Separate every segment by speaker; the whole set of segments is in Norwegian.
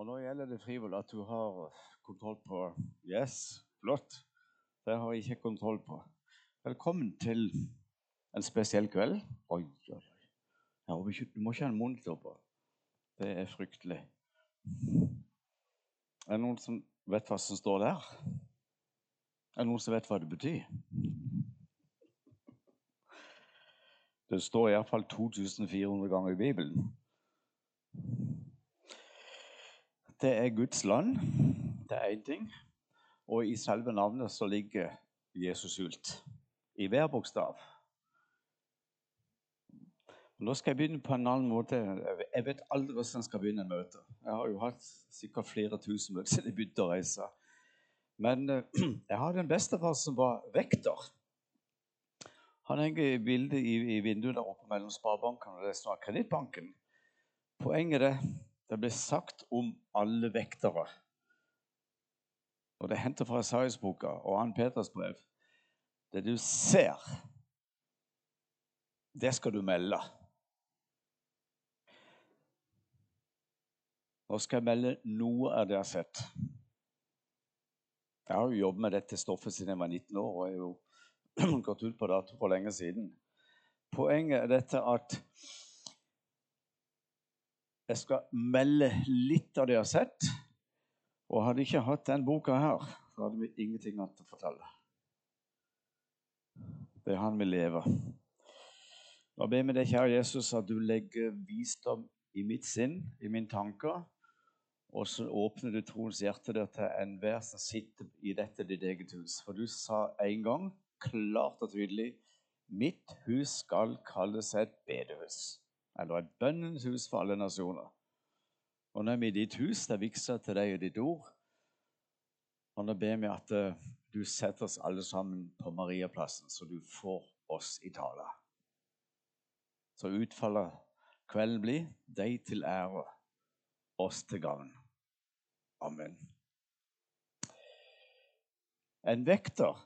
Speaker 1: Og nå gjelder det frivillig at du har kontroll på Yes, flott. Det har jeg ikke kontroll på. Velkommen til en spesiell kveld. Oi, oi, oi. Du må ikke ha en monitor på. Det er fryktelig. Er det noen som vet hva som står der? Er det noen som vet hva det betyr? Det står iallfall 2400 ganger i Bibelen. Det er Guds land. Det er én ting. Og i selve navnet så ligger Jesus hult. I hver bokstav. Nå skal jeg begynne på en annen måte. Jeg vet aldri hvordan jeg skal begynne møtet. Jeg har jo hatt sikkert flere tusen møter siden jeg begynte å reise. Men eh, jeg hadde en bestefar som var vekter. Han henger i bildet i, vinduet der oppe mellom Sparebanken og resten av Kredittbanken. Poenget er det ble sagt om alle vektere. Og Det er fra Esaias-boka og Ann Peters brev. Det du ser, det skal du melde. Nå skal jeg melde noe av det jeg har sett. Jeg har jo jobbet med dette stoffet siden jeg var 19 år og er jo gått ut på dato for lenge siden. Poenget er dette at jeg skal melde litt av det jeg har sett. Og hadde jeg ikke hatt den boka her, så hadde vi ingenting annet å fortelle. Det er han vi lever. Nå ber vi deg, kjære Jesus, at du legger visdom i mitt sinn, i mine tanker. Og så åpner du troens hjerte der til enhver som sitter i dette ditt eget hus. For du sa en gang klart og tydelig mitt hus skal kalles et bedehus eller et bønnens hus for alle nasjoner. Og nå er vi i ditt hus, det er viksa til deg og ditt ord. Og nå ber vi at uh, du setter oss alle sammen på Mariaplassen, så du får oss i tale. Så utfallet kvelden blir deg til ære, oss til gagn. Amen. En vekter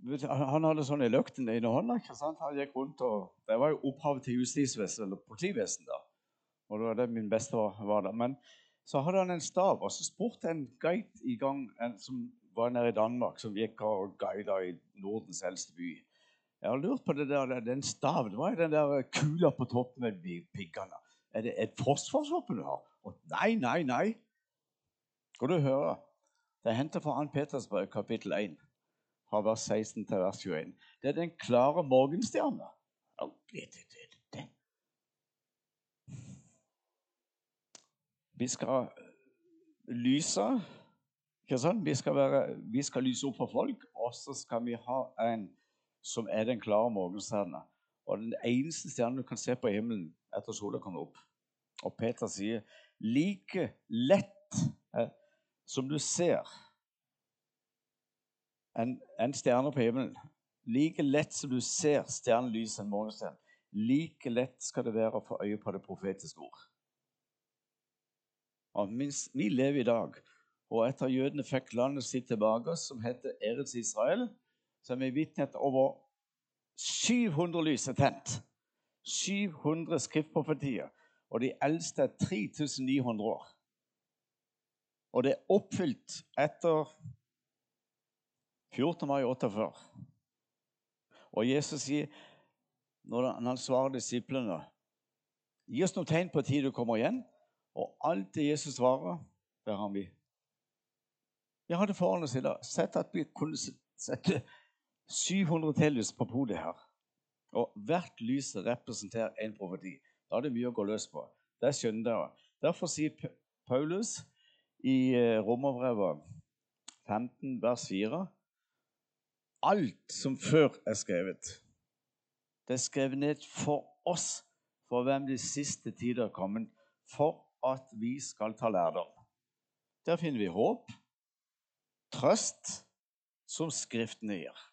Speaker 1: han hadde sånn i løkten i hånda. ikke sant? Han gikk rundt og, Det var jo opphavet til justisvesenet, eller politivesenet, da. Og det var det min bestefar var da. Men så hadde han en stav, og så spurte en guide i gang en, som var nede i Danmark, som gikk og guida i Nordens eldste by. Jeg har lurt på det der, den staven. Hva er den der kula på toppen med piggene? Er det et forsvarsvåpen du har? Og nei, nei, nei. Skal du høre? Det er hentet fra Ann Petersberg, kapittel 1 fra vers 16 til vers 21. Det er den klare morgenstjerne. Vi skal lyse. Ikke sant? Vi skal, være, vi skal lyse opp for folk, og så skal vi ha en som er den klare morgenstjerne. Og den eneste stjernen du kan se på himmelen etter sola kommer opp. Og Peter sier like lett eh, som du ser en, en stjerne på himmelen. Like lett som du ser stjernelyset en morgenstjerne, like lett skal det være å få øye på det profetiske ord. Og minst, vi lever i dag, og etter jødene fikk landet sitt tilbake, som heter Eretz Israel, så er vi vitne til over 700 lys er tent. 700 skriftprofetier. Og de eldste er 3900 år. Og det er oppfylt etter 14. mai 48. Og Jesus sier, når han svarer disiplene Gi oss noen tegn på tid du kommer igjen. Og alt det Jesus svarer, det har vi. Vi hadde foran oss i dag sett at vi kunne sette 700 telys på podiet her. Og hvert lys representerer en profeti. Da er det mye å gå løs på. Det skjønner dere. Derfor sier Paulus i eh, Romerbrevet 15, vers 4 alt som før er skrevet. Det er skrevet ned for oss, for hvem de siste tider er kommet, for at vi skal ta lærdom. Der finner vi håp, trøst, som Skriften gir.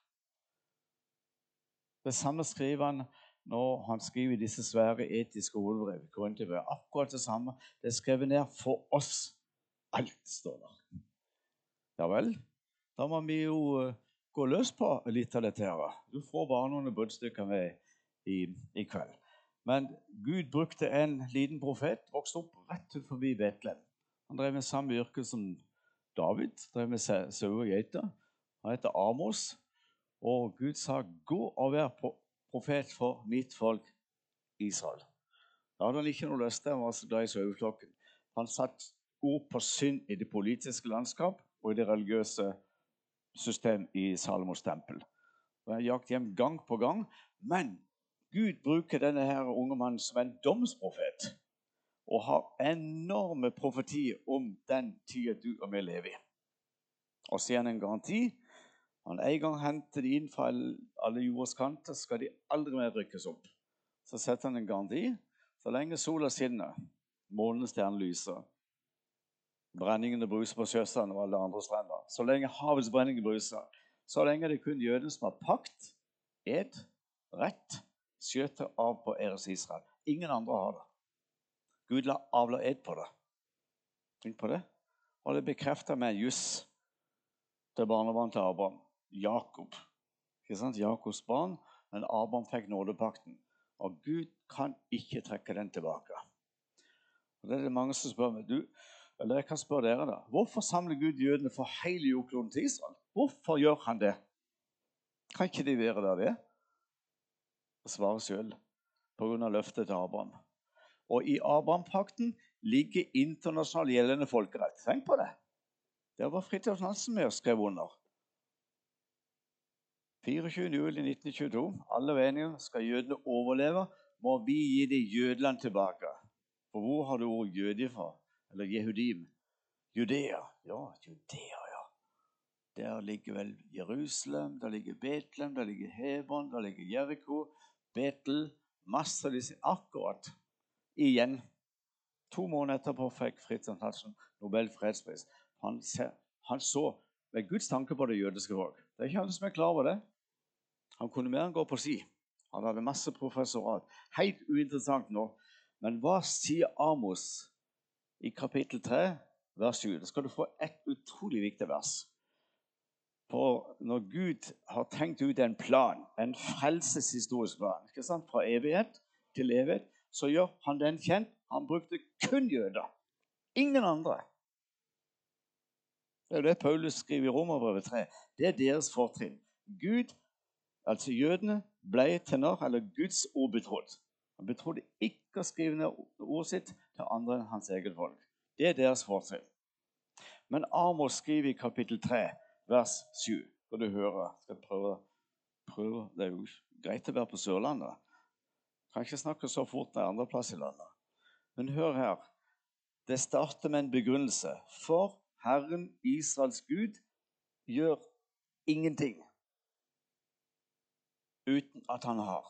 Speaker 1: Det samme skriver han når han skriver disse svære etiske hovedbrev. Akkurat det samme. Det er skrevet ned for oss. Alt står der. Ja vel. Da må vi jo eh, gå løs på litt av dette. her. Du får bare noen bruddstykker med i, i, kveld. Men Gud brukte en liten profet, vokste opp rett ut forbi Betlehem. Han drev med samme yrke som David. drev med sau sau og geiter. Han heter Amos. Og Gud sa, 'Gå og vær profet for mitt folk Israel'. Da hadde han ikke noe lyst til, han var så glad i saueflokken. Han satte ord på synd i det politiske landskap og i det religiøse system i Salomos tempel. Og Han jakt hjem gang på gang. Men Gud bruker denne her unge mannen som en domsprofet og har enorme profetier om den tida du og vi lever i. Og så gir han en garanti. Han En gang henter de inn fra alle jordas kanter, skal de aldri mer rykkes opp. Så setter han en garanti. Så lenge sola skinner, månestjernen stjerne lyser, brenningene bruser på sjøstranden og alle andre strender, så lenge havets brenning bruser, så lenge er det kun jødene som har pakt, ed, rett, skjøter av på Eres Israel. Ingen andre har det. Gud la avla ed på det. Tenk på det. Og det bekrefter med juss til barnebarn til Abraham. Jakob. Ikke sant? Jakobs barn. Men Abraham fikk nådepakten. Og Gud kan ikke trekke den tilbake. Og det er det mange som spør meg. Du, eller jeg kan spørre dere da. Hvorfor samler Gud jødene for hele jordkloden til Israel? Hvorfor gjør han det? Kan ikke de være der det? er? Svaret sjøl. Pga. løftet til Abraham. Og i Abraham-pakten ligger internasjonal gjeldende folkerett. Tenk på det. Det var Fridtjof Nansen med og skrev under. 24.07.1922. Alle var. Skal jødene overleve, må vi gi dem Jødeland tilbake. For hvor har du ordet jøde fra? Eller jehudim? Judea. Ja, Judea, ja. Der ligger vel Jerusalem, der ligger Betlehem, der ligger Hebron, der ligger Jeriko, Betel Masse av disse Akkurat igjen. To måneder etterpå fikk Fridtjof Nansen Nobel fredspris. Han, han så med Guds tanke på det jødiske folk. Det er ikke alle som er klar over det. Han kunne mer enn gå på si. Han hadde masse professorat. Helt uinteressant nå. Men hva sier Amos i kapittel 3, vers 7? Da skal du få et utrolig viktig vers. For når Gud har tenkt ut en plan, en frelseshistorisk plan, fra evighet til evighet, så gjør han den kjent. Han brukte kun jøder. Ingen andre. Det er det Paulus skriver i Romerbrevet 3. Det er deres fortrinn. Gud, altså jødene, ble til narr, eller Guds ord betrodd. Han betrodde ikke å skrive ned ordet sitt til andre enn hans eget folk. Det er deres fortrinn. Men Amos skriver i kapittel 3, vers 7. Skal du høre? Skal prøve, prøve. Det er jo greit å være på Sørlandet. Kan ikke snakke så fort når andre plass i landet. Men hør her. Det starter med en begrunnelse. For Herren Israels Gud gjør ingenting uten at han har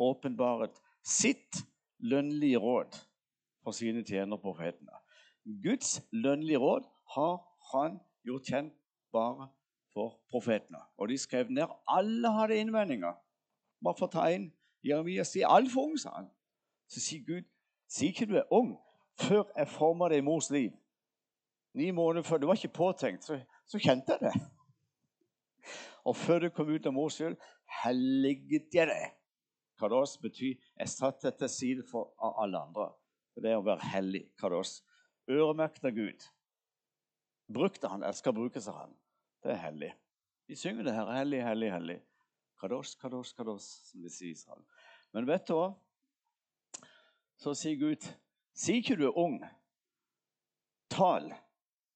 Speaker 1: åpenbaret sitt lønnlige råd for sine tjenere profetene. Guds lønnlige råd har han gjort kjent bare for profetene. Og de skrev ned. Alle hadde innvendinger. Bare for å ta inn Jeremia sier altfor ung, sa han. Så sier Gud, si ikke du er ung før jeg former deg i mors liv. Ni måneder før. Det var ikke påtenkt. Så, så kjente jeg det. Og før du kom ut av mors skyld, helliget jeg deg. Kados betyr jeg satt deg til side for alle andre. Det er å være hellig. Kados. Øremerket av Gud. Brukte han, eller skal brukes av han. Det er hellig. De synger det her. Hellig, hellig, hellig. Kados, kados, kados, som de sier i Israel. Men vet du hva? Så sier Gud, si ikke du er ung. Tal.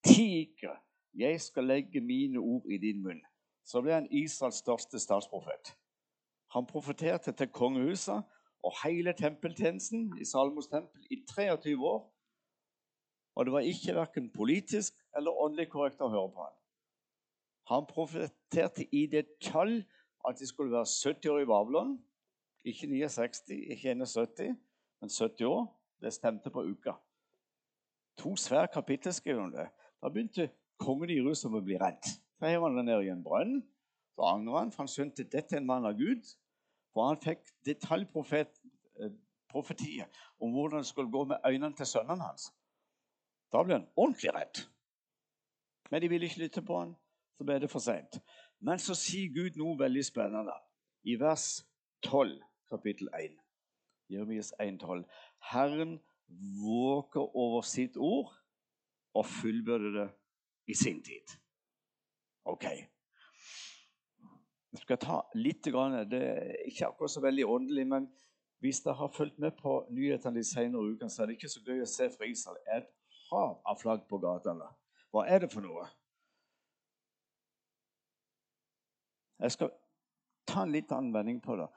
Speaker 1: tiger. Jeg skal legge mine ord i din munn. Så ble han Israels største statsprofet. Han profeterte til kongehuset og hele tempeltjenesten i Salmos tempel i 23 år. Og det var ikke verken politisk eller åndelig korrekt å høre på han. Han profeterte i detalj at de skulle være 70 år i Babylon. Ikke 69, ikke 71, men 70 år. Det stemte på uka. To svære kapittel skrev om det. Da begynte kongen i Jerusalem å bli redd. Så hev han den ned i en brønn. Så angret han, for han skjønte dette er en mann av Gud. For han fikk detaljprofetier om hvordan det skulle gå med øynene til sønnene hans. Da ble han ordentlig redd. Men de ville ikke lytte på han, så ble det for seint. Men så sier Gud noe veldig spennende i vers 12, kapittel 1. Jeremias 1,12. Herren våker over sitt ord og fullbyrder det i sin tid. Ok. Jeg skal ta litt, Det er ikke akkurat så veldig åndelig, men hvis dere har fulgt med på nyhetene de senere ukene, så er det ikke så gøy å se fra Israel et hav av flagg på gatene. Hva er det for noe? Jeg skal ta en litt annen vending på det.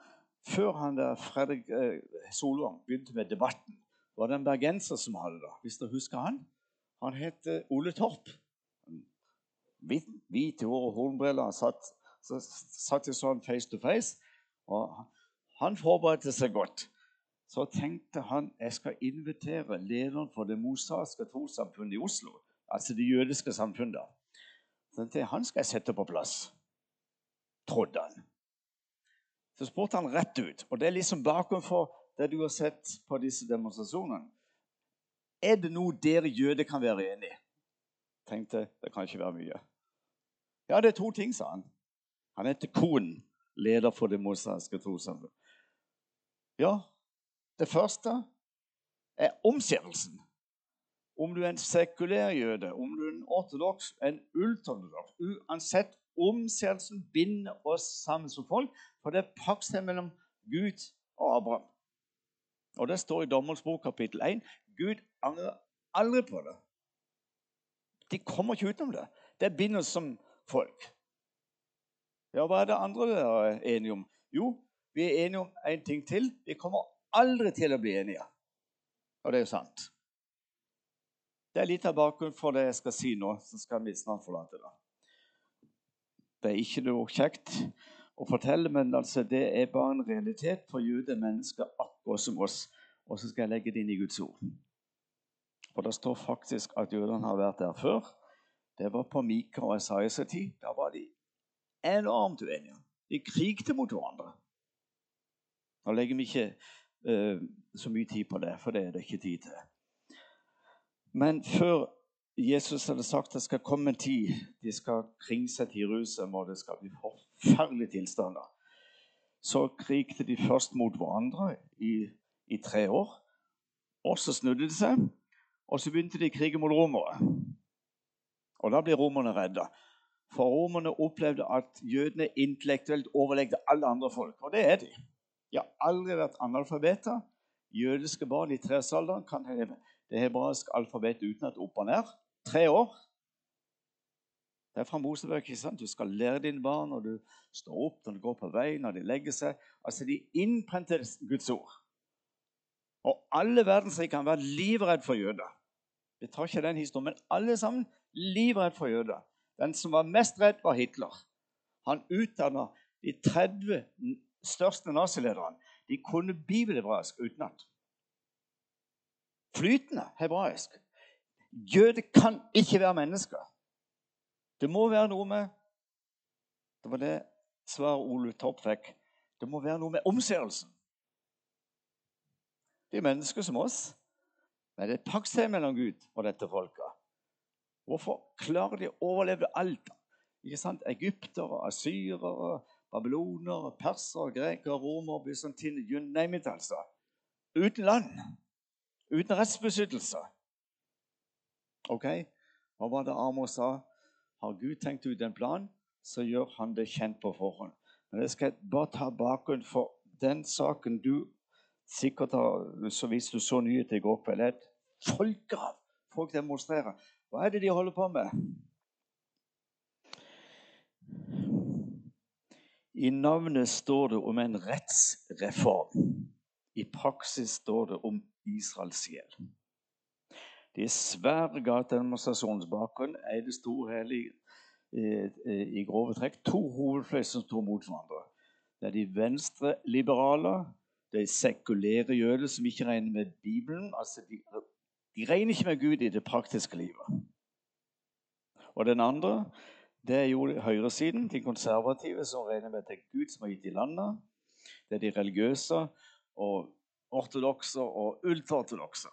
Speaker 1: Før han der Fredrik eh, Solvang begynte med debatten, var det en bergenser som hadde det. Hvis dere husker han? Han het eh, Ole Torp. Hvit, hvit hår og hornbriller. Han satt, så, satt sånn face to face. og Han forberedte seg godt. Så tenkte han jeg skal invitere lederen for det mosaiske trossamfunnet i Oslo. Altså det jødiske samfunnet. Så tenkte jeg, Han skal jeg sette på plass. Trodde han. Så spurte han rett ut. Og det er liksom bakenfor det du har sett på disse demonstrasjonene. Er det noe dere jøder kan være enig i? Tenkte det kan ikke være mye. Ja, det er to ting, sa han. Han heter Kohn, leder for Det mosaiske trossamfunn. Ja, det første er omskjærelsen. Om du er en sekulær jøde, om du er en ortodoks, en ultraortodoks Uansett, omskjærelsen binder oss sammen som folk. For det er paktsted mellom Gud og Abraham. Og det står i Dommerens bok kapittel 1. Gud angrer aldri på det. De kommer ikke utenom det. Det binder oss som folk. Ja, hva er det andre dere er enige om? Jo, vi er enige om en ting til. Vi kommer aldri til å bli enige. Og det er jo sant. Det er litt av bakgrunnen for det jeg skal si nå. Så skal vi snart forlate det. Det er ikke noe kjekt å fortelle, men altså, det er bare en realitet for mennesker akkurat som oss. Og så skal jeg legge det inn i Guds ord. For det står faktisk at jødene har vært der før. Det var på Mika og Esaias tid. Da var de enormt uenige. De krigte mot hverandre. Nå legger vi ikke uh, så mye tid på det, for det er det ikke tid til. Men før Jesus hadde sagt det skal komme en tid de skal kringsette Jerusalem, og det skal bli forferdelige tilstander. Så krigte de først mot hverandre i, i tre år. Og så snudde de seg, og så begynte de krigen mot romere. Og da ble romerne redda. For romerne opplevde at jødene intellektuelt overlegde alle andre folk. Og det er de. De har aldri vært analfabeter. Jødiske barn i treårsalderen kan det hebraiske alfabetet utenat opp og ned. Tre år. Det er fra Mosebøk. ikke sant? Du skal lære dine barn når du står opp, når du går på vei, når de legger seg. Altså, De innprenter Guds ord. Og alle verdensrike kan være livredd for jøder. Vi tar ikke den historien, men alle sammen livredd for jøder. Den som var mest redd, var Hitler. Han utdanna de 30 største nazilederne. De kunne bibelhebraisk utenat. Flytende hebraisk. Jøder kan ikke være mennesker. Det må være noe med Det var det svaret Ole Torp fikk. Det må være noe med omseelsen. De er mennesker som oss, men det er et paktsted mellom Gud og dette folket. Hvorfor klarer de å overleve alt? Ikke sant? Egyptere, asyrere, babylonere, persere, grekere, romere, bysantiner You name it, altså. Uten land. Uten rettsbeskyttelse. Ok? Hva var det Amos sa? Har Gud tenkt ut en plan, så gjør han det kjent på forhånd. Men jeg skal bare ta bakgrunn for den saken du sikkert har så Hvis du så nyheter i går kveld, folkehav folk demonstrerer. Hva er det de holder på med? I navnet står det om en rettsreform. I praksis står det om Israels gjeld. De svære gatedemonstrasjonsbakgrunn er det store hele i, i, i grove trekk to hovedfløy som står mot hverandre. Det er de venstreliberale, de sekulære jøder som ikke regner med Bibelen. altså de, de regner ikke med Gud i det praktiske livet. Og den andre det er jo høyresiden, de konservative, som regner med at det er Gud som har gitt dem landet. Det er de religiøse og ortodokse og ultraortodokse.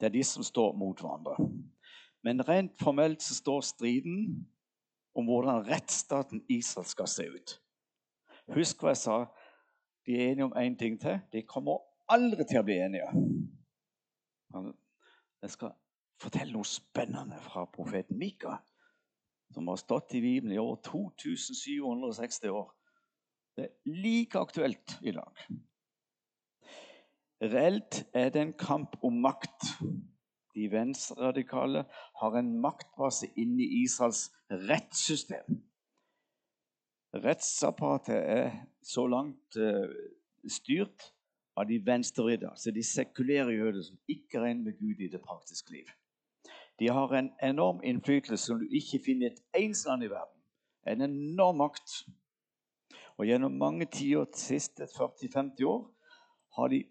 Speaker 1: Det er de som står mot hverandre. Men rent formelt så står striden om hvordan rettsstaten Israel skal se ut. Husk hva jeg sa. De er enige om én ting til. De kommer aldri til å bli enige. Jeg skal fortelle noe spennende fra profeten Mika, som har stått i Bibelen i over 2760 år. Det er like aktuelt i dag. Reelt er det en kamp om makt. De venstreradikale har en maktbase inne i Israels rettssystem. Rettsapparatet er så langt uh, styrt av de venstrevridde, altså de sekulære jøder som ikke regner med Gud i det praktiske liv. De har en enorm innflytelse som du ikke finner i et eneste land i verden. En enorm makt. Og gjennom mange tiår, siste 40-50 år, har de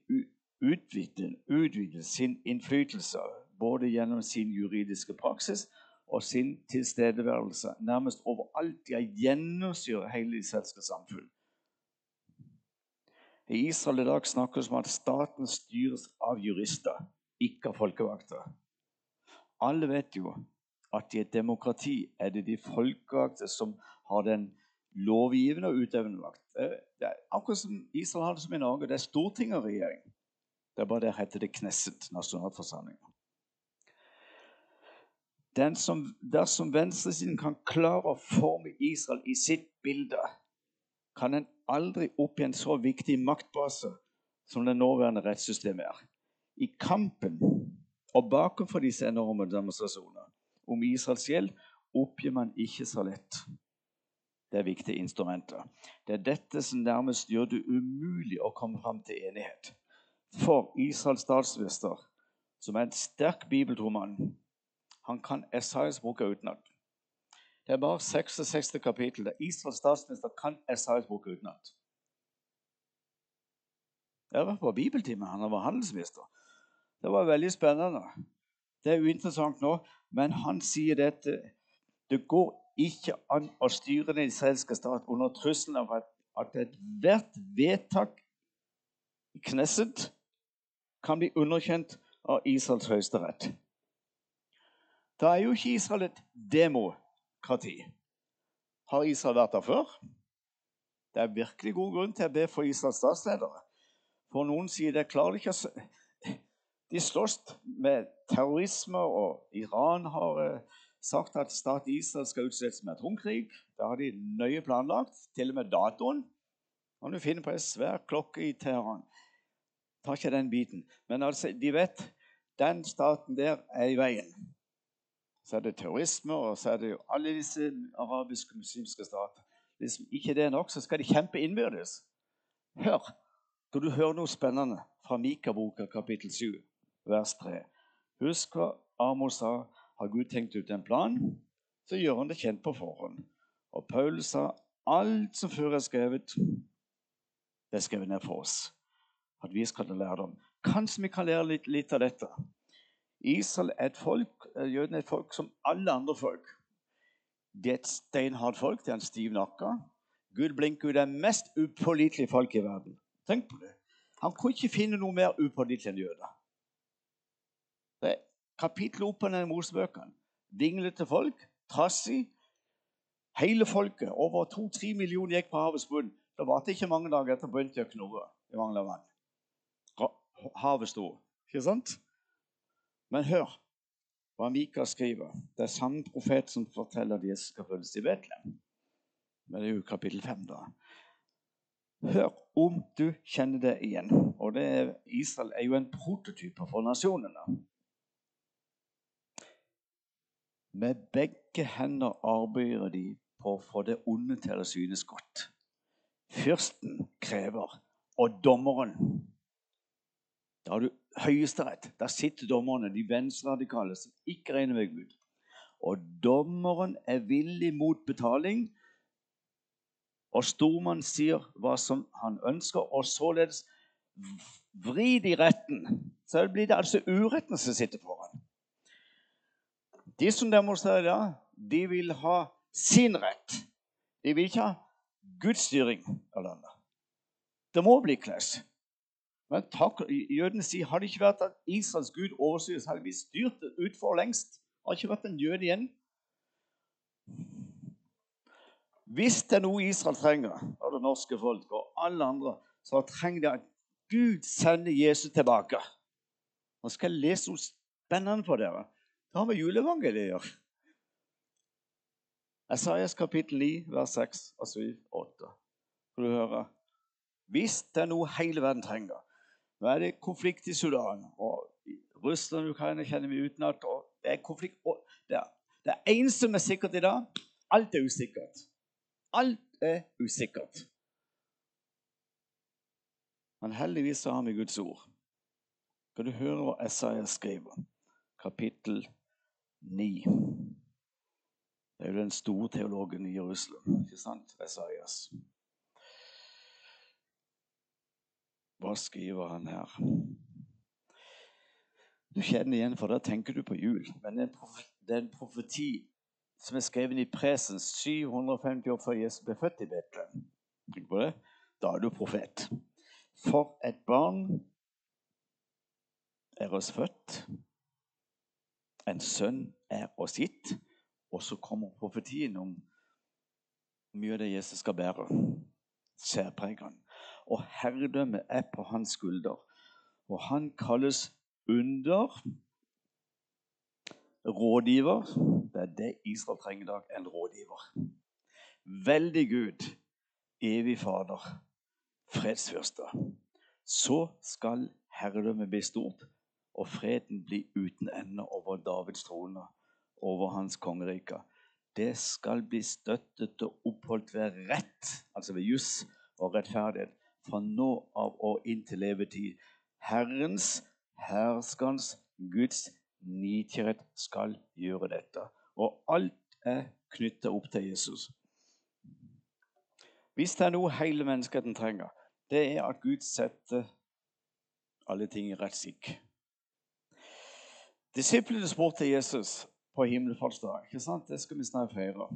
Speaker 1: utvidet, utvidet sin innflytelse både gjennom sin juridiske praksis og sin tilstedeværelse nærmest overalt. De gjennomsyrer hele det israelske samfunn. I Israel i dag snakkes det om at staten styres av jurister, ikke av folkevakter. Alle vet jo at i et demokrati er det de folkevalgte som har den lovgivende og utøvende makt. Det er akkurat som Israel har det som i Norge. Det er storting og regjering. Det er bare der heter det Knesset, nasjonalforsamlinga. Som, dersom venstresiden kan klare å forme Israel i sitt bilde, kan en aldri oppgi en så viktig maktbase som det nåværende rettssystemet er. I kampen og bakenfor disse enorme demonstrasjonene om Israels gjeld oppgir man ikke så lett. Det viktige instrumenter. Det er dette som nærmest gjør det umulig å komme fram til enighet. For Israels statsminister, som er en sterk bibeltroman, han kan Esaias boka utenat. Det er bare 66. kapittel der Israels statsminister kan Esaias boka utenat. Jeg var på bibeltime. Han var handelsminister. Det var veldig spennende. Det er uinteressant nå, men han sier dette Det går ikke an å styre den israelske stat under trusselen av at, at ethvert vedtak i Knesset kan bli underkjent av Israels høyesterett. Da er jo ikke Israel et demokrati. Har Israel vært der før? Det er virkelig god grunn til å be for Israels statsledere. For noen sier det klarer ikke å De slåss med terrorisme, og Iran har eh, sagt at staten Israel skal utsettes med atomkrig. Det har de nøye planlagt, til og med datoen. Kan du finne på ei svær klokke i Teheran. Tar ikke den biten. Men altså, de vet den staten der er i veien så er det terrorisme, og så er det jo alle disse arabiske muslimske stater. Hvis ikke det er nok, så skal de kjempe innbyrdes. Hør, skal du høre noe spennende fra Mika-boka kapittel 7, vers 3. Husk hva Amos sa. Har Gud tenkt ut en plan, så gjør han det kjent på forhånd. Og Paul sa alt som før er skrevet, det er skrevet ned for oss. At vi skal lære dem. Kanskje vi kan lære litt, litt av dette. Israel er et folk, eh, Jødene er et folk som alle andre folk. Det er et steinhardt folk. Det er en stiv nakke. Gud blinker ut det mest upålitelige folk i verden. Tenk på det. Han kunne ikke finne noe mer upålitelig enn jøder. Det på denne Mosebøkene. Dinglete folk, trassig. Hele folket, over to-tre millioner, gikk på havets bunn. Det varte ikke mange dager etter begynte å knurre i mangel av vann. Havet sto. Ikke sant? Men hør hva Mika skriver. Det er samme profet som forteller at Jesus skal føles i Betlehem. Men det er jo kapittel 5, da. Hør om du kjenner det igjen. Og det er, Israel er jo en prototype for nasjonene. Med begge hender arbeider de på å få det onde til å synes godt. Fyrsten krever, og dommeren Da har du Høyesterett. Der sitter dommerne, de venstreradikale, som ikke regner med Gud. Og dommeren er villig mot betaling. Og stormannen sier hva som han ønsker, og således vri de retten. Så blir det altså uretten som sitter foran. De som demonstrerer i dag, de vil ha sin rett. De vil ikke ha Guds styring av landet. Det må bli clash. Men takk, jødene sier har det ikke vært at Israels gud overstyres, hadde vi styrt det utfor lengst. Har ikke vært en jøde igjen. Hvis det er noe Israel trenger, og det norske folk og alle andre, så trenger de at Gud sender Jesus tilbake. Nå skal jeg lese noe spennende for dere. Det har med juleevangeliet å gjøre. Esaias kapittel 9, vers 6 og 7 8. Skal du høre? Hvis det er noe hele verden trenger Nå er det konflikt i Sudan, og Russland og Ukraina kjenner vi utenat. Det er konflikt. Det, det eneste som er sikkert i dag alt er usikkert. Alt er usikkert. Men heldigvis har vi Guds ord. Skal du høre hva Esaias skriver? Kapittel 9. Det er jo den store teologen i Jerusalem, ikke sant? Esaias. Hva skriver han her? Du kjenner igjen, for da tenker du på jul. Men det er en profeti som er skrevet i presens 750 år før Jesus ble født i Betlehem. Tenk på det. Da er du profet. For et barn er oss født, en sønn er oss gitt, og så kommer profetien om mye av det Jesus skal bære. Særpregene. Og herredømmet er på hans skulder. Og han kalles under rådgiver. Det er det Israel trenger i dag en rådgiver. Veldig Gud, evig Fader, fredsfyrste. Så skal herredømmet bli stort, og freden bli uten ende over Davids trone, over hans kongerike. Det skal bli støttet og oppholdt ved rett, altså ved juss og rettferdighet, fra nå av og inn til levetid. Herrens, herskans, Guds nitierhet skal gjøre dette. Og alt er knytta opp til Jesus. Hvis det er noe hele menneskeheten trenger, det er at Gud setter alle ting i rett skikk. Disiplene spurte Jesus på himmelfartsdag. ikke sant? Det skal vi snart feire.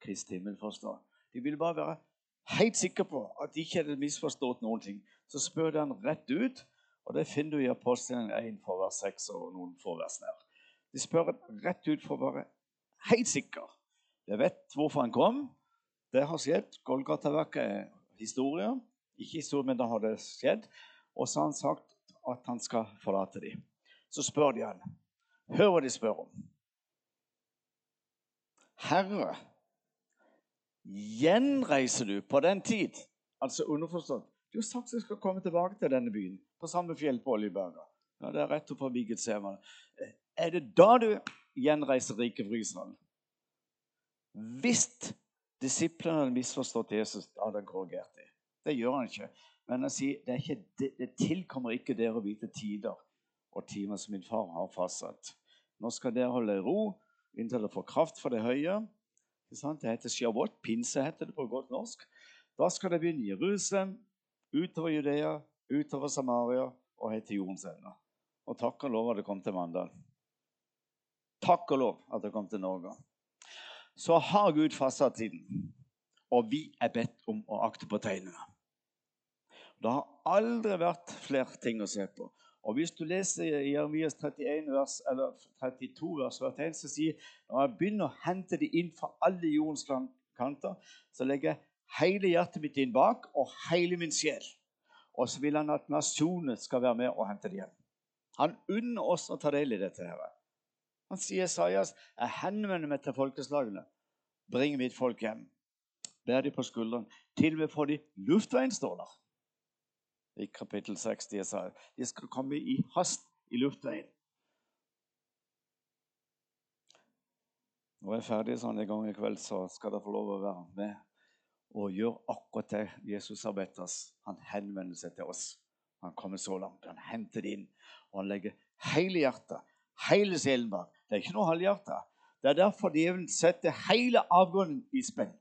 Speaker 1: Kristi himmelfartsdag. De ville bare være helt sikre på at de ikke hadde misforstått noen ting. Så spør de han rett ut, og det finner du i Apostelen 1 for vers 6 og noen få vers nær. De spør rett ut for å være helt sikre. De vet hvorfor han kom. Det har skjedd. Golgata-verket er historie. Ikke historie, men da har det skjedd. Og så har han sagt at han skal forlate dem. Så spør de han. Hør hva de spør om. Herre, gjenreiser du på den tid? Altså underforstått. Du har sagt at du skal komme tilbake til denne byen, på samme fjell på Oljeberga. Ja, det er rett opp forbi Getsemane. Er det da du gjenreiser riket fra Israel? Hvis disiplene hadde misforstått Jesus, da hadde han korrigert dem. Det gjør han ikke. Men han sier det, ikke, det tilkommer ikke dere å vite tider og timer som min far har fastsatt. Nå skal dere holde ro inntil dere får kraft for det høye. Det heter Shabbat. Pinse heter det på godt norsk. Da skal det begynne i Jerusalem, utover Judea, utover Samaria og helt til jordens ende. Og takk og lov at det kom til Mandal. Takk og lov at det kom til Norge. Så har Gud fastsatt tiden, og vi er bedt om å akte på tegnene. Det har aldri vært flere ting å se på. Og Hvis du leser Jeremias 31 vers, eller 32 vers 41, så sier når jeg begynner å hente det inn fra alle jordens kanter, så legger jeg hele hjertet mitt inn bak og hele min sjel. Og så vil han at nasjonen skal være med og hente det hjem. Han unner oss å ta del i dette. her. Han sier Sajas, jeg henvender meg til folkeslagene. Bring mitt folk hjem. Bær de på skulderen. Til og med får de luftveien, står der i kapittel 6. De, sa, de skal komme i hast i luftveien. Når jeg er ferdig sånn en gang i kveld, så skal dere få lov å være med og gjøre akkurat det Jesus har bedt oss. Han henvender seg til oss. Han kommer så langt. Han henter det inn. Og han legger hele hjertet, hele sjelen bak. Det er ikke noe halvhjerte. Det er derfor djevelen setter hele avgrunnen i spenn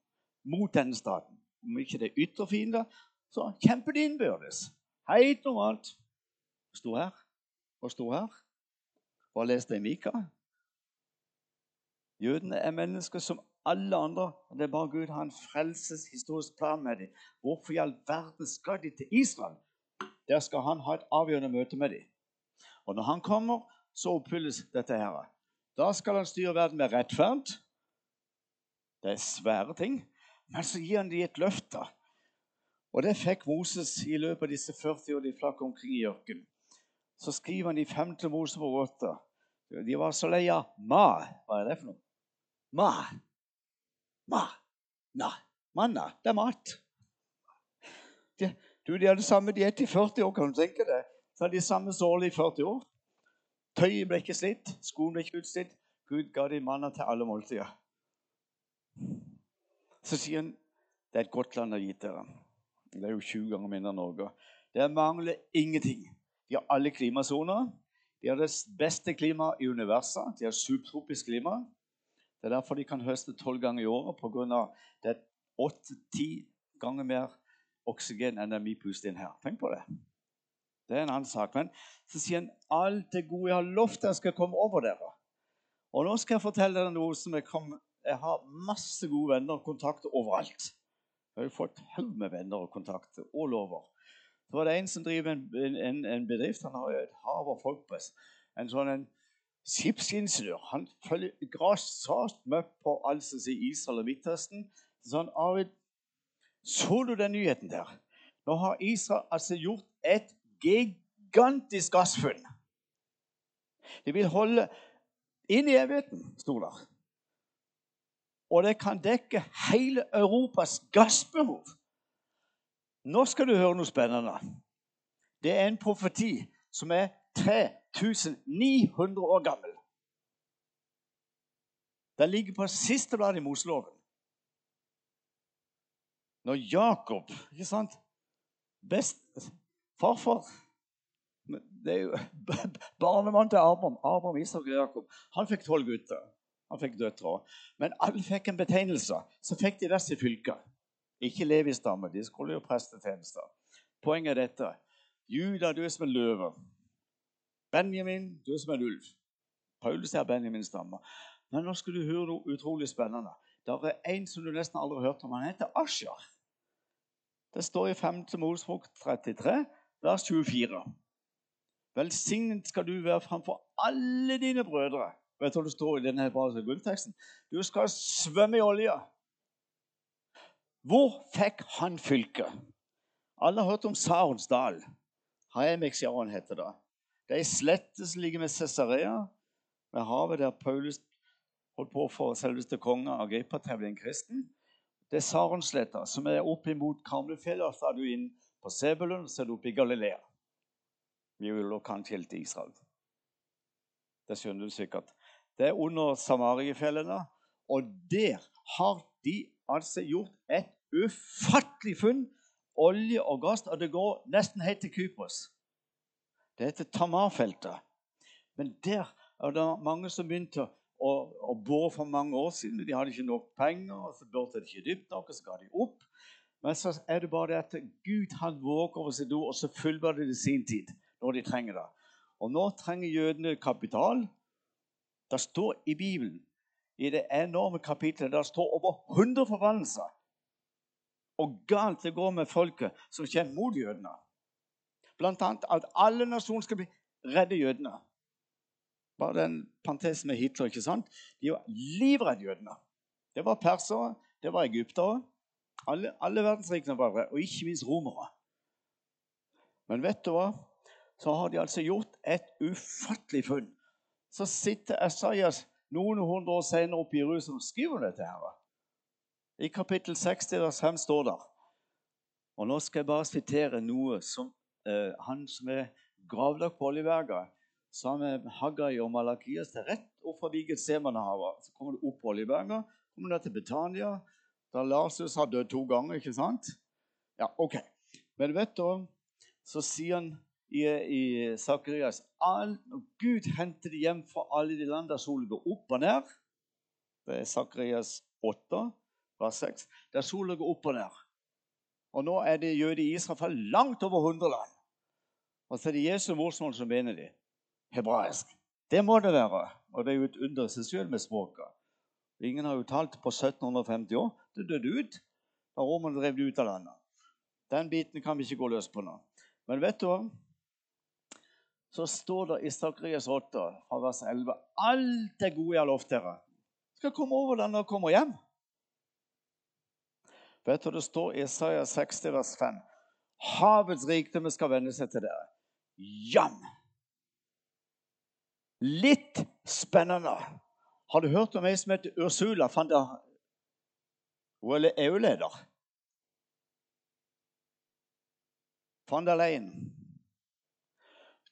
Speaker 1: mot denne staten. Om ikke det er ytre fiender, så kjemper de innbyrdes. Helt normalt. Sto her og sto her. og leste i Mika? Jødene er mennesker som alle andre. og Det er bare Gud har en frelseshistorisk plan med dem. Hvorfor i all verden skal de til Israel? Der skal han ha et avgjørende møte med dem. Og når han kommer, så oppfylles dette her. Da skal han styre verden med rettferd. Det er svære ting. Men så gir han dem et løfte. Og det fikk Moses i løpet av disse 40 år de flakk omkring i ørkenen. Så skriver han i 5. Mosebok 8.: De var så lei av ma. Hva er det for noe? Ma. Ma. Na. Manna. Det er mat. De, du, de hadde samme diett i 40 år, kan du tenke deg. Så hadde de samme såle i 40 år. Tøyet ble ikke slitt, skoene ble ikke utslitt. Gud ga dem manna til alle måltider. Så sier han det er et godt land å gi dere. Det er jo 20 ganger mindre enn Norge. Det mangler ingenting. De har alle klimasoner. De har det beste klimaet i universet. De har subtropisk klima. Det er derfor de kan høste tolv ganger i året pga. det er åtte-ti ganger mer oksygen enn det vi puster inn her. Tenk på det. Det er en annen sak. Men så sier han alt det gode jeg har lovt dere, skal komme over dere. Og nå skal jeg fortelle dere noe som jeg, kom, jeg har masse gode venner og kontakter overalt. Jeg har jo fått haug med venner og kontakter all over. Så var det en som driver en, en, en bedrift. Han har jo et hav av folk på. En sånn en skipsingeniør. Han følger grassat med på alt som sier Israel og Midtøsten. Så han, Arvid, så du den nyheten der? Nå har Israel altså gjort et gigantisk gassfunn. De vil holde inn i evigheten, sto der. Og det kan dekke hele Europas gassbehov. Nå skal du høre noe spennende. Det er en profeti som er 3900 år gammel. Den ligger på siste blad i Moseloven. Når Jakob ikke sant? Best, Farfar det er jo Barnemann til Abraham, Abraham, Isak og Jakob. Han fikk tolv gutter. Han fikk døtre òg. Men alle fikk en betegnelse. Så fikk de disse fylker. Ikke Levi-stamme, De skulle jo prestetjenester. Poenget er dette. Juda, du er som en løve. Benjamin, du er som en ulv. Paulus er Benjamins stamme. Men nå skal du høre noe utrolig spennende. Det er en som du nesten aldri har hørt om. Han heter Asher. Det står i 5. Mosebok 33, vers 24. Velsignet skal du være framfor alle dine brødre. Vet du hva det står i denne hebraiske grunnteksten? Du skal svømme i olje. Hvor fikk han fylket? Alle har hørt om Sarons dal. Haemexian heter det. Det er ei slette som ligger med Cesarea, ved havet der Paulus holdt på for selveste konge Agrippa til å bli en kristen. Det er Saronsletta, som er opp imot Karmelfjellet. Så er du inn på Sebulun, så er du oppe i Galilea. Vi vil jo kanskje helt til Israel. Det skjønner du sikkert. Det er under Samariefjellene. Og der har de altså gjort et ufattelig funn. Olje og gass. Og det går nesten helt til Kypros. Det heter Tamar-feltet. Men der er det mange som begynte å, å bore for mange år siden. De hadde ikke nok penger, og så borte det ikke dypt nok, og så ga de opp. Men så er det bare det at Gud han våger over sitt ord, og så fullbyrder det sin tid når de trenger det. Og nå trenger jødene kapital. Det står i Bibelen, i det enorme kapitlet, der står over 100 forbannelser. Og galt det går med folket som kjenner mot jødene. Blant annet at alle nasjoner skal bli redde jødene. Bare den pantesen med Hitler. ikke sant? De var livredde jødene. Det var persere, det var egyptere. Alle, alle verdensrikene var det, og ikke minst romere. Men vet du hva? Så har de altså gjort et ufattelig funn. Så sitter Esaias noen hundre år senere oppe i Jerusalem og skriver dette. her. I kapittel 60 vers 5 står det Og nå skal jeg bare sitere noe som eh, han som er gravlagt på Oljeberget, sammen med Haggai og Malakias til rett opp Viget Getsemanehavet. Så kommer du opp på Oljeberget, kommer du til Betania, da Larsus har dødd to ganger. ikke sant? Ja, ok. Men vet du, så sier han i, i Sakarias Gud henter det hjem fra alle de land der solen går opp og ned Det er Sakarias 8, vers 6. Der solen går opp og ned. Og nå er det jøder i Israel fra langt over 100 land. Og så er det Jesu morsmål som mener de hebraisk. Det må det være. Og det er jo et under seg selv med språket. Ingen har jo talt på 1750 år. Det døde ut da romerne drev det ut av landet. Den biten kan vi ikke gå løs på nå. Men vet du hva? Så står det i Sakrias 8, fra vers 11, alt det gode jeg har lovt dere, skal komme over deg når dere kommer hjem. Vet du, Det står i Isaiah 60, vers 5. Havets rikdommer skal vende seg til dere. Jam! Litt spennende. Har du hørt om ei som heter Ursula van der Hun er EU-leder. Van der Leyen.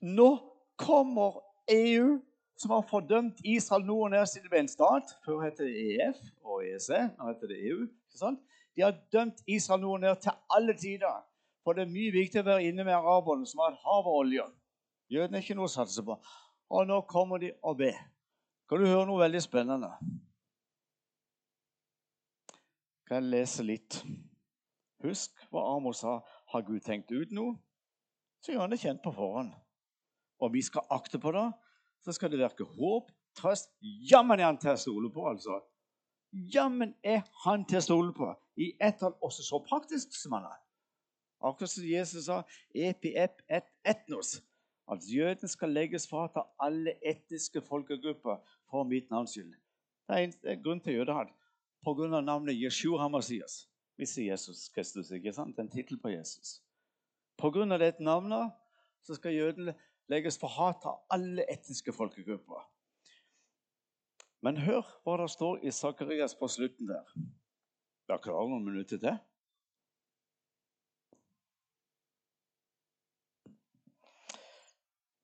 Speaker 1: Nå kommer EU, som har fordømt Israel nå og ned siden det ble en stat. Før het det EF og EC, Nå heter det EU. ikke sant? De har dømt Israel nå og ned til alle tider. For det er mye viktig å være inne med araberne, som har et hav av olje. Jødene er ikke noe å satse på. Og nå kommer de og ber. Kan du høre noe veldig spennende? Kan jeg lese litt? Husk hva Amos sa. Har Gud tenkt ut noe, så gjør han det kjent på forhånd. Og vi skal akte på det. Så skal det virke håp, trøst. Jammen er han til å stole på, altså. Jammen er han til å stole på. I ett fall også så praktisk som han er. Akkurat som Jesus sa, epi ep et etnos. At jøden skal legges fra til alle etniske folkegrupper for mitt navns skyld. Det er en grunn til jødehat. Pga. navnet Jeshua Hamasias. Vi sier Jesus Kristus, ikke sant? En tittel på Jesus. Pga. dette navnet så skal jøden legges for hat av alle etniske folkegrupper. Men hør hva det står i Sakarias på slutten der. Dere klarer noen minutter til?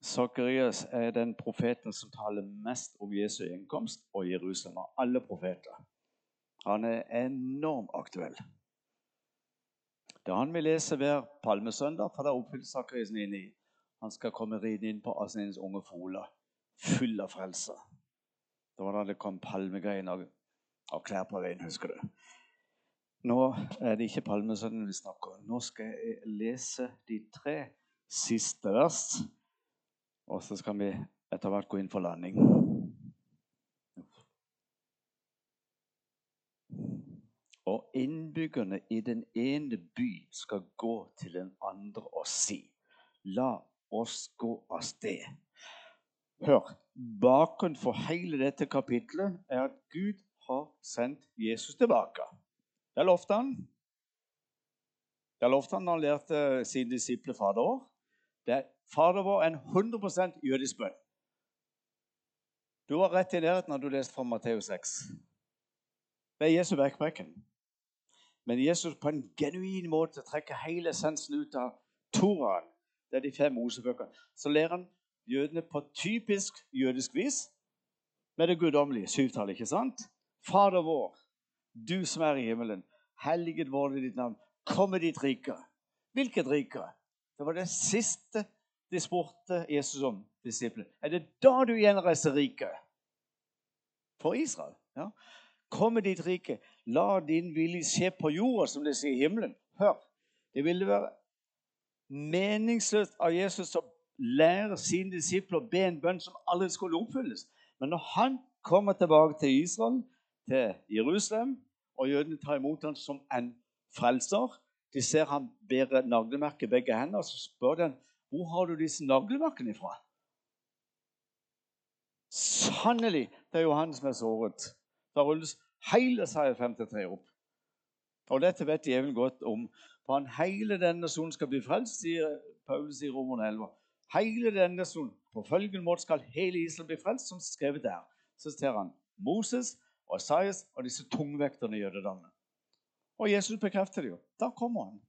Speaker 1: Sakarias er den profeten som taler mest om Jesu gjenkomst og Jerusalem av alle profeter. Han er enormt aktuell. Det er han vi leser hver palmesøndag, for det oppfyller Sakarias 9. Han skal komme ridende inn på Asnins unge fola, full av frelse. Det var da det kom palmegreiner og klær på veien, husker du. Nå er det ikke palmesøndagen vi snakker om. Nå skal jeg lese de tre siste vers og så skal vi etter hvert gå inn for landing. Og innbyggerne i den ene by skal gå til den andre og si La oss gå av sted. Hør, bakgrunnen for hele dette kapitlet er at Gud har sendt Jesus tilbake. Det lovte han. Det lovte han da han lærte sine disipler Fader. Er Fader vår er en 100 jødisk bønn. Du var rett i nærheten når du leste fra Matteus 6. Det er Jesu verkbrekken. Men Jesus på en genuin måte trekker hele essensen ut av Toraen. Det er de fem Mosebøkene. Så lærer han jødene på typisk jødisk vis med det guddommelige. Syvtallet, ikke sant? Fader vår, du som er i himmelen. Helliget våre ditt navn. Kom med ditt rike. Hvilket rike? Det var det siste de spurte Jesus om, disiplene. Er det da du gjenreiser riket? For Israel. ja. Kom med ditt rike. La din vilje skje på jorda, som det sier i himmelen. Hør. Det ville være meningsløst av Jesus å lære sine disipler å be en bønn som aldri skulle oppfylles. Men når han kommer tilbake til Israel, til Jerusalem, og jødene tar imot ham som en frelser De ser han bærer naglemerket i begge hender, og så spør de hvor har du disse naglemerkene ifra? Sannelig, det er Johannes som er såret. Da rulles hele Isaiah 53 opp. Og dette vet djevelen godt om. For han hele denne sonen skal bli frelst, sier Paulus i Romerne 11. Hele denne sonen. På følgende måte skal hele Israel bli frelst, som skrevet der. Så ser han Moses og Isaias og disse tungvekterne i jødedommen. Og Jesus bekrefter det jo. Da kommer han.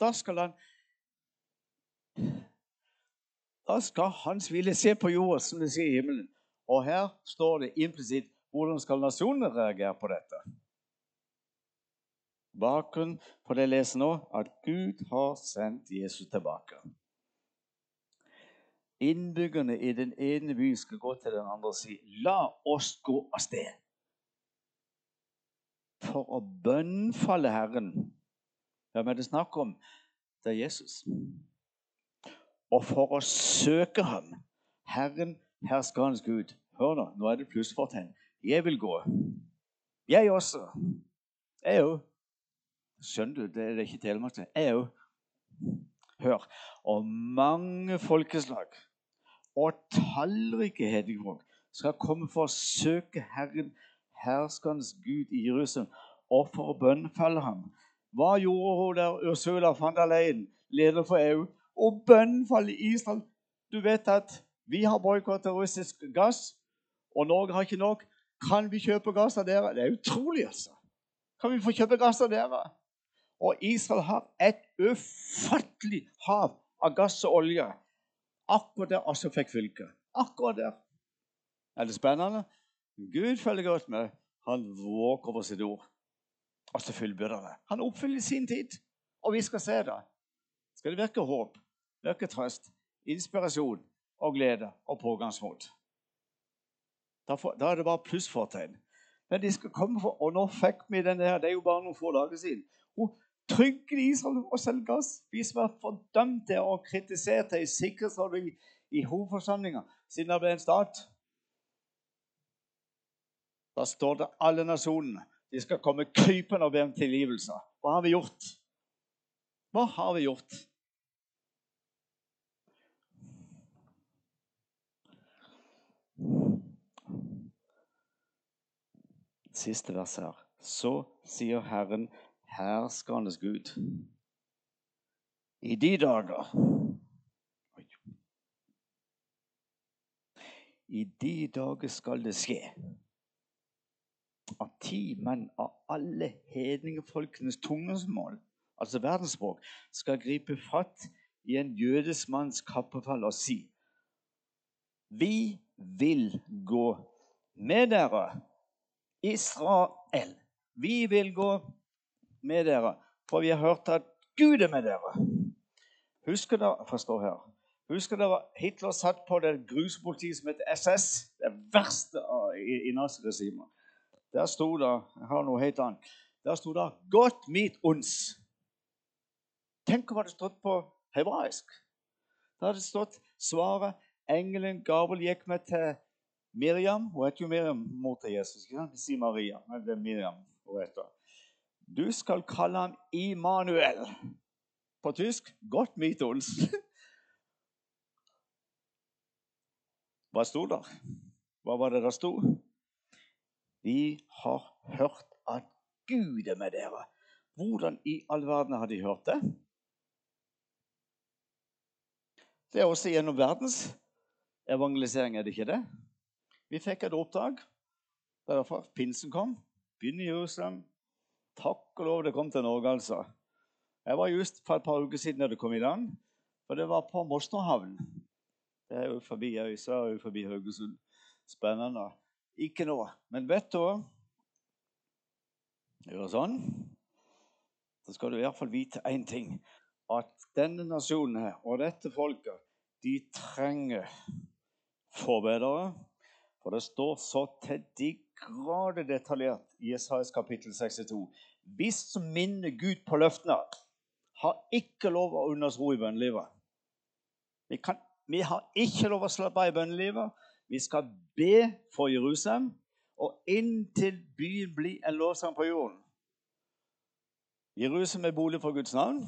Speaker 1: Da skal han da skal hans vilje se på jorda, som det sier i himmelen. Og her står det implisitt hvordan skal nasjonene reagere på dette. Bakgrunnen for det jeg leser nå, at Gud har sendt Jesus tilbake. Innbyggerne i den ene byen skal gå til den andre og si 'La oss gå av sted' for å bønnfalle Herren. Hvem er det snakk om? Det er Jesus og for å søke ham. Herren, herskerens Gud. Hør nå, nå er det plussfortegn. Jeg vil gå. Jeg også. Jeg òg. Skjønner du? Det er ikke telemark. Jeg òg. Hør. Og mange folkeslag og tallrike hedningfolk skal komme for å søke Herren, herskerens Gud i Jerusalem, og for å bønnfalle ham. Hva gjorde hun der Ursula von der Leyen, leder for EU? og bønnfall i Israel. Du vet at Vi har boikottet russisk gass, og Norge har ikke nok. Kan vi kjøpe gass av dere? Det er utrolig, altså. Kan vi få kjøpe gass av dere? Og Israel har et ufattelig hav av gass og olje. Akkurat der også fikk fylket. Akkurat der. Er det spennende? Gud følger godt med. Han våker over sitt ord. Og så fullbyrder det. Han oppfyller sin tid. Og vi skal se det. Skal det virke håp, virke trøst, inspirasjon og glede og pågangsmot. Da, er det bare plussfortegn. Men de skal komme for, Og nå fikk vi den der, det er jo bare noen få dager siden. Hun trygger Israel og selger gass. Vi som er fordømte og kritiserte i Sikkerhetsrådet i, i hovedforsamlinga siden det ble en stat. Da står det alle nasjonene. De skal komme krypende og be om tilgivelse. Hva har vi gjort? Hva har vi gjort? Siste vers her. Så sier Herren, herskernes Gud, i de dager I de dager skal det skje at ti menn av alle hedningefolkenes tungesmål, altså verdensspråk, skal gripe fatt i en jødisk manns kappefall og si Vi vil gå med dere Israel, vi vil gå med dere, for vi har hørt at Gud er med dere. Husker dere forstår her, husker dere Hitler satt på det gruspolitiet som heter SS? Det verste i, i naziregimet. Der sto det Jeg har noe helt annet. Der sto det 'Godt mit uns'. Tenk om det hadde stått på hebraisk. Da hadde det stått svaret Engelen Gabel gikk med til Miriam hun heter jo Miriam, mor til Jesus. ikke sant? Vi Maria, men det er Miriam hun heter. Du skal kalle ham Immanuel. På tysk godt mit ons. Hva sto der? Hva var det der sto? Vi har hørt at Gud er med dere. Hvordan i all verden har de hørt det? Det er også gjennom verdens evangelisering, er det ikke det? Vi fikk et oppdrag. Er derfor pinsen kom. Begynn i Jerusalem. Takk og lov det kom til Norge, altså. Jeg var just for et par uker siden da det kom i land. Og det var på Mosterhavn. Det er jo forbi Øysa og forbi Haugesund. Spennende. Ikke nå. Men vet du? Gjør sånn. Så skal du i hvert fall vite én ting. At denne nasjonen her, og dette folket, de trenger forbedere for det står så til de detaljert i Jesajas kapittel 62. Hvis som minner Gud på løftene, har ikke lov å unne oss ro i bønnelivet. Vi, vi har ikke lov å slappe av i bønnelivet. Vi skal be for Jerusalem, og inntil byen blir en lovsang på jorden. Jerusalem er bolig for Guds navn,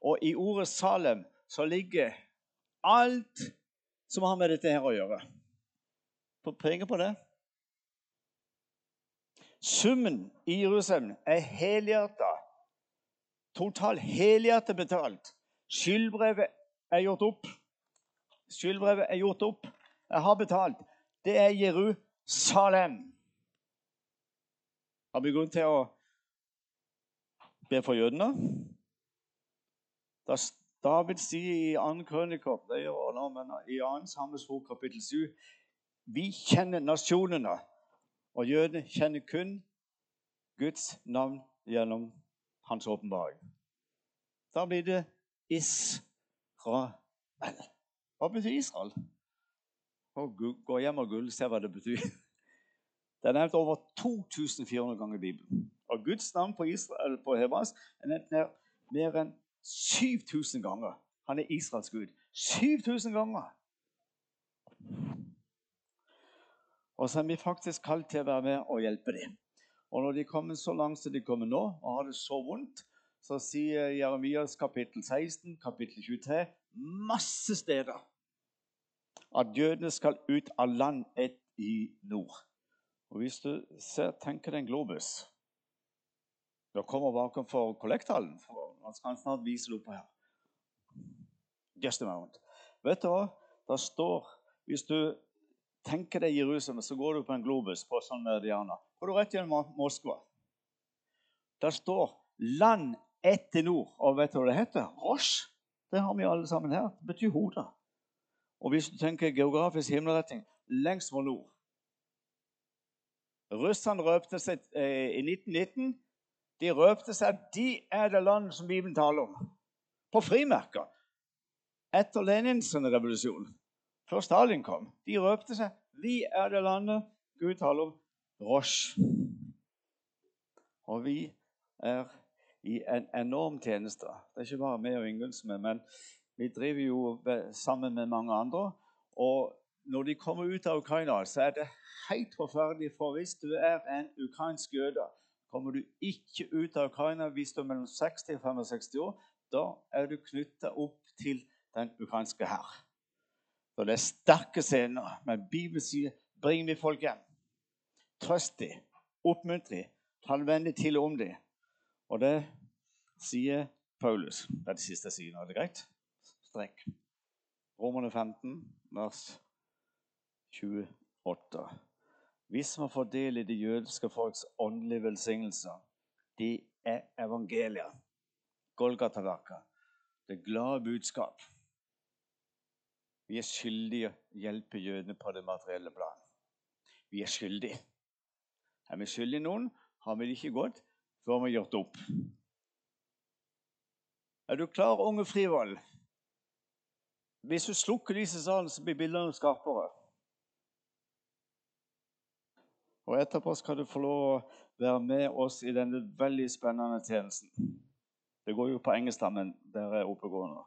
Speaker 1: og i ordet Salem så ligger alt som har med dette her å gjøre Få penger på det. Summen i Jerusalem er helhjerta. Totalt helhjertet betalt. Skyldbrevet er gjort opp. Skyldbrevet er gjort opp. Jeg har betalt. Det er Jerusalem. Har vi grunn til å be for jødene? Da David sier i 2. krøniker, det gjør nå, men i 2. Samuels kapittel 7 vi kjenner nasjonene, og jødene kjenner kun Guds navn gjennom hans åpenbaring. Da blir det Israel. Hva betyr Israel? Gå hjem og gull, se hva det betyr. Det er nevnt over 2400 ganger i Bibelen. Og Guds navn på, Israel, på hebraisk er nevnt mer enn 7000 ganger. Han er Israels gud. 7000 ganger! Og så er vi faktisk kalt til å være med og hjelpe dem. Og når de kommer så langt som de kommer nå, og har det så vondt, så sier Jeremias kapittel 16, kapittel 23, masse steder at jødene skal ut av land ett i nord. Og Hvis du ser, tenker deg en globus Da kommer bakenfor kollekthallen. Han skal snart vise det opp her. Just a moment. Vet du hva? Det står Hvis du tenker deg Jerusalem, så går du på en globus på sånn Diana. Går du rett gjennom Moskva. Der står 'land etter nord'. Og vet du hva det heter? Rosh. Det har vi alle sammen her. Det betyr hode. Og hvis du tenker geografisk himmelretning lengst mot nord Russerne røpte seg eh, i 1919. De røpte seg at de er det landet som Bibelen taler om. På frimerker. Etter Lenins revolusjon. Før Stalin kom. De røpte seg. Vi er det landet Gud taler om. Rosh. Og vi er i en enorm tjeneste. Det er ikke bare meg og Ingunn som er, men vi driver jo sammen med mange andre. Og når de kommer ut av Ukraina, så er det helt forferdelig. For hvis du er en ukrainsk jøde, kommer du ikke ut av Ukraina hvis du er mellom 60 og 65 år. Da er du knytta opp til den ukrainske hær. Så det er sterke scener. Men Bibelen sier 'bring de folk hjem'. Trøst dem, oppmuntre dem, tal vennlig til om dem. Og det sier Paulus. Det er det siste jeg sier nå. Er det greit? Strekk. Romerne 15, vers 28. Vi som har fått del i det jødiske folks åndelige velsignelser, de er evangeliet. Golgata-verket. Det glade budskap. Vi er skyldige å hjelpe jødene på det materielle plan. Vi er skyldige. Er vi skyldige noen, har vi det ikke før vi har gjort opp. Er du klar, unge Frivold? Hvis du slukker lyset salene, så blir bildene skarpere. Og etterpå skal du få lov å være med oss i denne veldig spennende tjenesten. Det går jo på engelsk, men dere er oppegående.